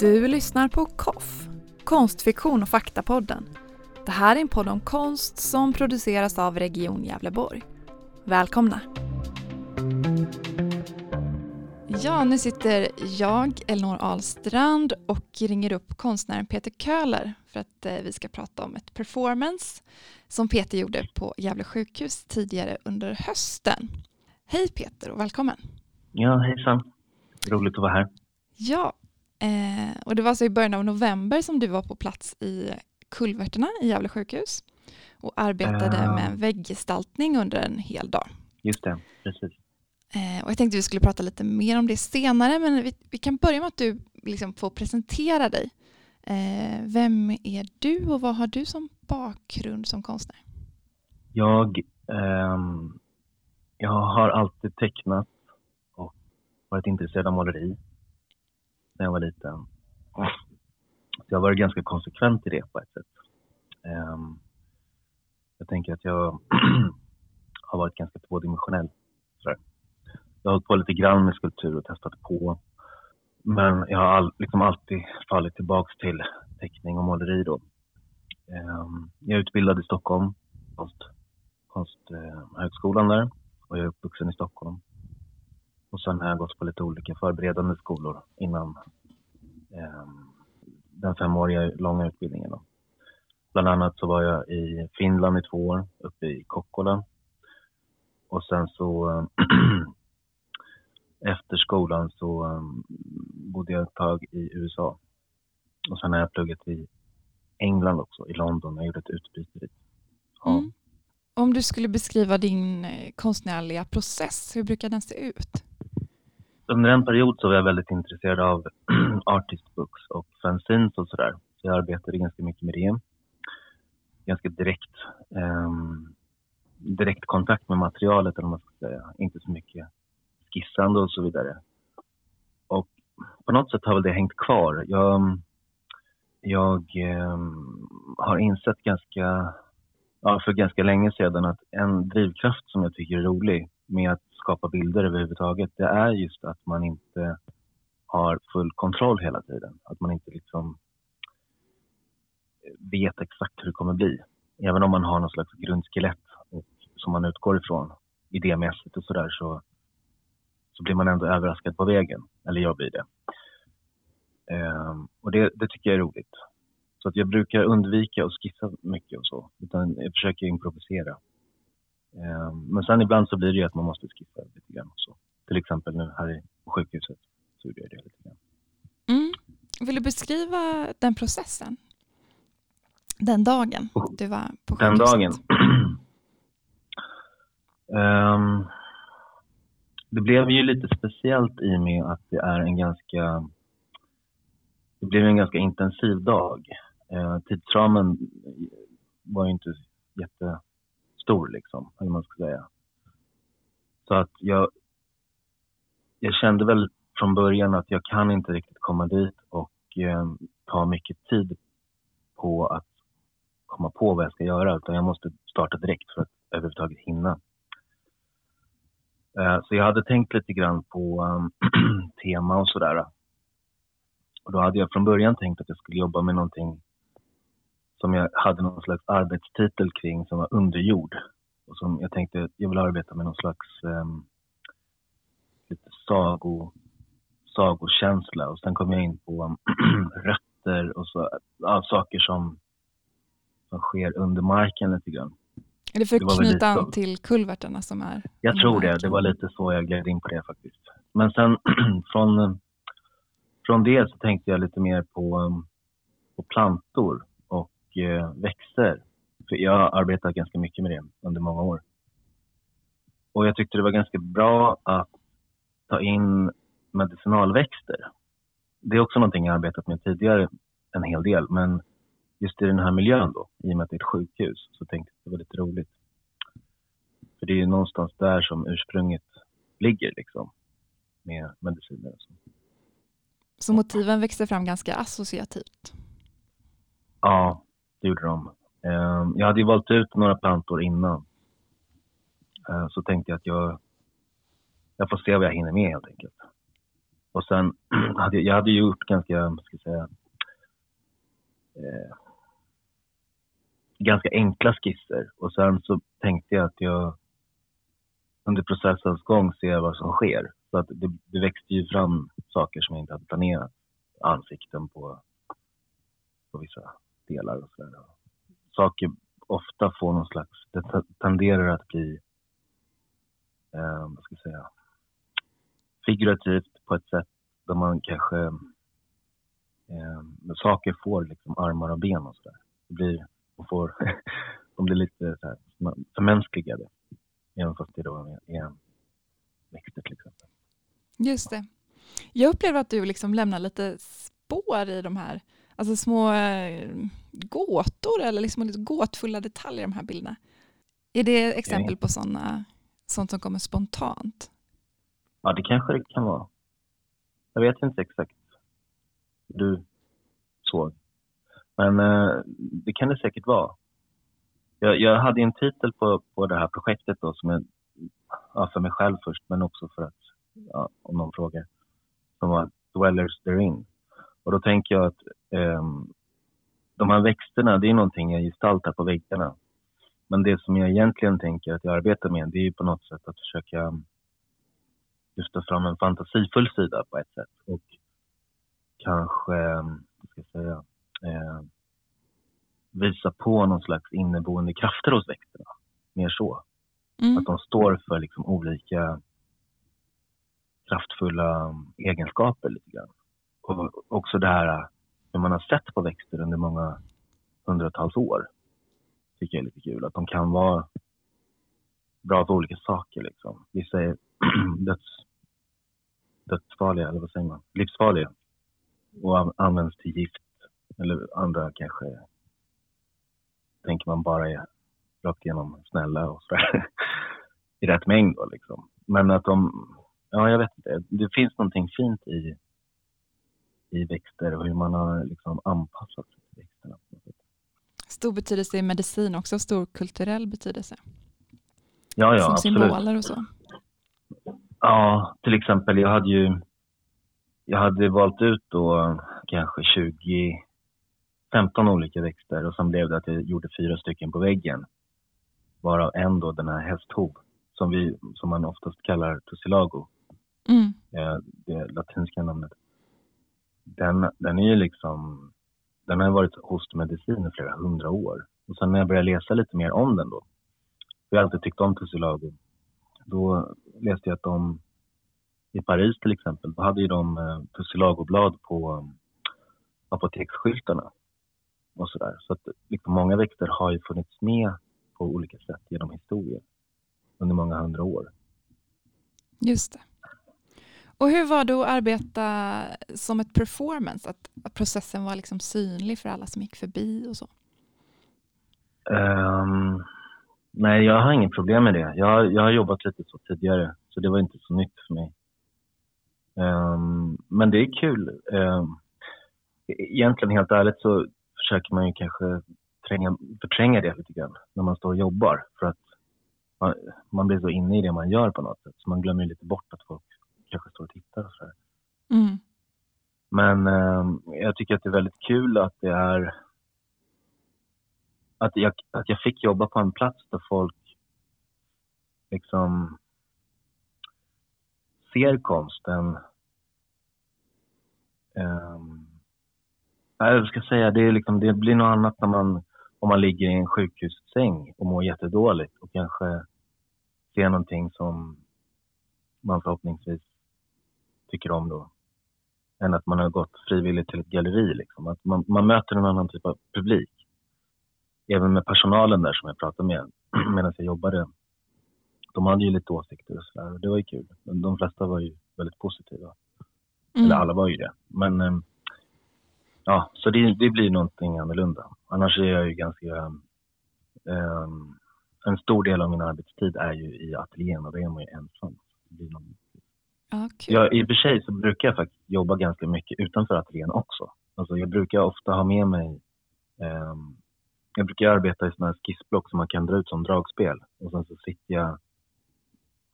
Du lyssnar på KOFF, konstfiktion och faktapodden. Det här är en podd om konst som produceras av Region Gävleborg. Välkomna! Ja, nu sitter jag, Elinor Ahlstrand, och ringer upp konstnären Peter Köhler för att eh, vi ska prata om ett performance som Peter gjorde på Gävle sjukhus tidigare under hösten. Hej Peter och välkommen! Ja, hejsan! Roligt att vara här. Ja, eh, och det var alltså i början av november som du var på plats i Kulverterna i Gävle sjukhus och arbetade Ja. med en vägggestaltning under en hel dag. Just det, precis. Eh, och jag tänkte vi skulle prata lite mer om det senare, men vi, vi kan börja med att du liksom får presentera dig. Eh, vem är du och vad har du som bakgrund som konstnär? Jag, ehm, jag har alltid tecknat och varit intresserad av måleri när jag var liten. Så jag har varit ganska konsekvent i det på ett sätt. Ehm, jag tänker att jag har varit ganska tvådimensionell. sådär. Jag har hållit på lite grann med skulptur och testat på. Men jag har all, liksom alltid fallit tillbaks till teckning och måleri då. Ehm, jag är utbildad i Stockholm, konst, Konsthögskolan eh, där och jag är uppvuxen i Stockholm. Och sen har jag gått på lite olika förberedande skolor innan eh, den femåriga långa utbildningen. Då. Bland annat så var jag i Finland i två år, uppe i Kokkola. Och sen så efter skolan så um, bodde jag ett tag i USA. Och sen har jag pluggat i England också, i London. Jag gjorde ett utbyte dit. Ja. Mm. Om du skulle beskriva din eh, konstnärliga process, hur brukar den se ut? Under en period så var jag väldigt intresserad av artist books och fanzines och sådär. Så jag arbetade ganska mycket med det. Ganska direkt, ehm, direkt kontakt med materialet, eller man ska säga. Inte så mycket skissande och så vidare. Och på något sätt har väl det hängt kvar. Jag, jag ehm, har insett ganska, ja, för ganska länge sedan att en drivkraft som jag tycker är rolig med att skapa bilder överhuvudtaget, det är just att man inte har full kontroll hela tiden. Att man inte liksom vet exakt hur det kommer bli. Även om man har någon slags grundskelett som man utgår ifrån idémässigt och sådär så, så blir man ändå överraskad på vägen. Eller jag blir det. Ehm, och det, det tycker jag är roligt. Så att jag brukar undvika att skissa mycket och så. Utan jag försöker improvisera. Ehm, Men sen ibland så blir det ju att man måste skippa lite grann. Så. Till exempel nu här i på sjukhuset så gjorde jag det lite grann. Mm. Vill du beskriva den processen? Den dagen du var på Den sjukhuset? dagen. Ehm, det blev ju lite speciellt i och med att det är en ganska det blev en ganska intensiv dag. Eh, tidsramen var ju inte stor, liksom, eller vad man ska säga. Så att jag, jag kände väl från början att jag kan inte riktigt komma dit och eh, ta mycket tid på att komma på vad jag ska göra utan jag måste starta direkt för att överhuvudtaget hinna. Eh, Så jag hade tänkt lite grann på um, tema och sådär. Och då hade jag från början tänkt att jag skulle jobba med någonting som jag hade någon slags arbetstitel kring som var underjord. Och som jag tänkte att jag vill arbeta med någon slags um, lite sago, sagokänsla. Och sen kom jag in på um, rötter och så, ja, saker som, som sker under marken lite grann. Är det för att knyta an till kulvertarna som är Jag tror det. Det var lite så jag gled in på det faktiskt. Men sen från, från det så tänkte jag lite mer på, um, på plantor och eh, växter. För jag har arbetat ganska mycket med det under många år. Och jag tyckte det var ganska bra att ta in medicinalväxter. Det är också någonting jag arbetat med tidigare en hel del. Men just i den här miljön då, i och med att det är ett sjukhus, så tänkte jag att det var lite roligt. För det är ju någonstans där som ursprunget ligger liksom. Med mediciner och så. Så motiven växte fram ganska associativt? Ja, det gjorde de. Ehm, jag hade ju valt ut några plantor innan. Ehm, så tänkte jag att jag, jag får se vad jag hinner med helt enkelt. Och sen hade jag, jag hade gjort ganska, ska jag säga, eh, ganska enkla skisser. Och sen så tänkte jag att jag under processens gång ser vad som sker. Så att det, det växte ju fram saker som jag inte hade planerat. Ansikten på, på vissa delar och sådär. Saker ofta får någon slags, det tenderar att bli, eh, vad ska jag säga, figurativt på ett sätt där man kanske, eh, saker får liksom armar och ben och sådär. Det blir, man får, de blir lite så här, förmänskligade. Även fast det då är växter till exempel. Just det. Jag upplever att du liksom lämnar lite spår i de här alltså små äh, gåtor eller liksom lite gåtfulla detaljer i de här bilderna. Är det exempel på sådana, sånt som kommer spontant? Ja, det kanske det kan vara. Jag vet inte exakt du såg. Men äh, det kan det säkert vara. Jag, jag hade en titel på, på det här projektet då som är ja, för mig själv först, men också för att, ja, om någon frågar, som var Dwellers Therein. Och då tänker jag att de här växterna, det är någonting jag gestaltar på väggarna. Men det som jag egentligen tänker att jag arbetar med, det är på något sätt att försöka lyfta fram en fantasifull sida på ett sätt. Och kanske, vad ska jag säga, eh, visa på någon slags inneboende krafter hos växterna. Mer så. Mm. Att de står för liksom olika kraftfulla egenskaper lite grann. Och också det här det man har sett på växter under många hundratals år. Tycker jag är lite kul. Att de kan vara bra på olika saker liksom. Vissa är döds, dödsfarliga, eller vad säger man? Livsfarliga. Och används till gift. Eller andra kanske tänker man bara är rakt igenom snälla och sådär. I rätt mängd då liksom. Men att de, ja jag vet inte, det finns någonting fint i, i växter och hur man har liksom anpassat sig till växterna. Stor betydelse i medicin också, stor kulturell betydelse. Ja, ja, Som absolut. symboler och så. Ja, till exempel jag hade ju jag hade valt ut då kanske 20 15 olika växter och sen blev det att jag gjorde fyra stycken på väggen. Varav en då den här hästhov som, vi, som man oftast kallar tussilago. Mm. Det latinska namnet. Den, den är ju liksom, den har varit hostmedicin i flera hundra år. Och sen när jag började läsa lite mer om den då, för jag har alltid tyckt om tussilago, då läste jag att de i Paris till exempel, då hade ju de eh, tussilagoblad på eh, apoteksskyltarna och sådär. Så att liksom, många växter har ju funnits med på olika sätt genom historien under många hundra år. Just det. Och hur var det att arbeta som ett performance? Att, att processen var liksom synlig för alla som gick förbi och så? Um, nej, jag har inget problem med det. Jag, jag har jobbat lite så tidigare, så det var inte så nytt för mig. Um, men det är kul. Um, egentligen helt ärligt så försöker man ju kanske tränga, förtränga det lite grann när man står och jobbar. För att man, man blir så inne i det man gör på något sätt. Så man glömmer lite bort att folk kanske står och tittar och sådär. Mm. Men eh, jag tycker att det är väldigt kul att det är att jag, att jag fick jobba på en plats där folk liksom ser konsten um, jag ska säga, det, är liksom, det blir något annat när man, om man ligger i en sjukhussäng och mår jättedåligt och kanske ser någonting som man förhoppningsvis tycker om då. Än att man har gått frivilligt till ett galleri. Liksom. Att man, man möter en annan typ av publik. Även med personalen där som jag pratade med medan jag jobbade. De hade ju lite åsikter och sådär. Det var ju kul. De flesta var ju väldigt positiva. Mm. Eller alla var ju det. Men ehm, ja, så det, det blir någonting annorlunda. Annars är jag ju ganska... Um, en stor del av min arbetstid är ju i ateljén och då är man ju ensam. Det blir någon okay. jag, I och för sig så brukar jag faktiskt jobba ganska mycket utanför ateljén också. Alltså jag brukar ofta ha med mig um, jag brukar arbeta i sådana här skissblock som man kan dra ut som dragspel. Och sen så sitter jag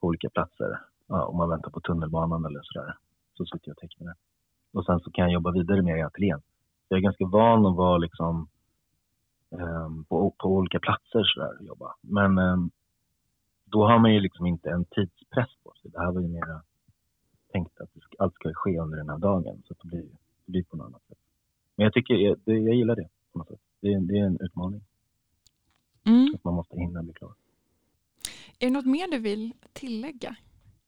på olika platser. Ja, om man väntar på tunnelbanan eller sådär. så sitter jag och tecknar det. Och sen så kan jag jobba vidare med det i ateljén. Jag är ganska van att vara liksom um, på, på olika platser sådär och jobba. Men um, då har man ju liksom inte en tidspress på sig. Det här var ju mer tänkt att allt ska ske under den här dagen. Så det blir, det blir på något annat sätt. Men jag tycker, jag, jag gillar det på något sätt. Det, det är en utmaning. Mm. Att man måste hinna bli klar. Är det något mer du vill tillägga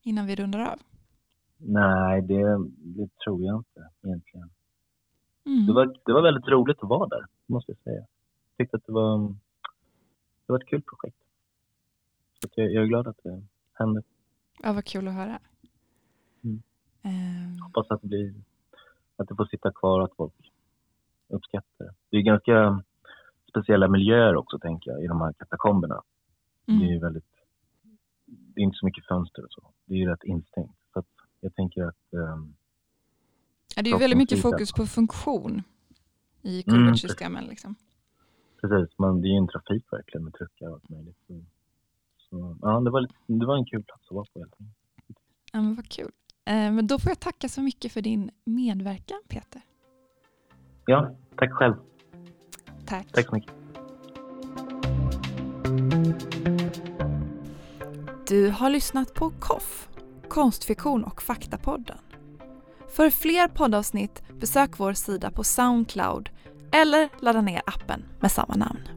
innan vi rundar av? Nej, det, det tror jag inte egentligen. Mm. Det, var, det var väldigt roligt att vara där, måste jag säga. Jag tyckte att det var, det var ett kul projekt. Så jag, jag, är glad att det hände. Ja, vad kul att höra. Mm. Um... Hoppas att det, blir, att det får sitta kvar att folk uppskattar det. Det är ganska speciella miljöer också, tänker jag, i de här katakomberna. Mm. Det är ju väldigt... Det är inte så mycket fönster och så. Det är ju rätt instängt. Så jag tänker att... Um, ja, det är ju väldigt mycket fokus på funktion i kulvertsystemen. Mm, liksom. Precis, man, det är ju en trafik verkligen med truckar och allt möjligt. Så, så, ja, det, var lite, det var en kul plats att vara på helt enkelt. Ja, men vad kul. Eh, men då får jag tacka så mycket för din medverkan, Peter. Ja, tack själv. Tack. Tack så mycket. Du har lyssnat på KOFF, konstfiktion och faktapodden. För fler poddavsnitt besök vår sida på Soundcloud eller ladda ner appen med samma namn.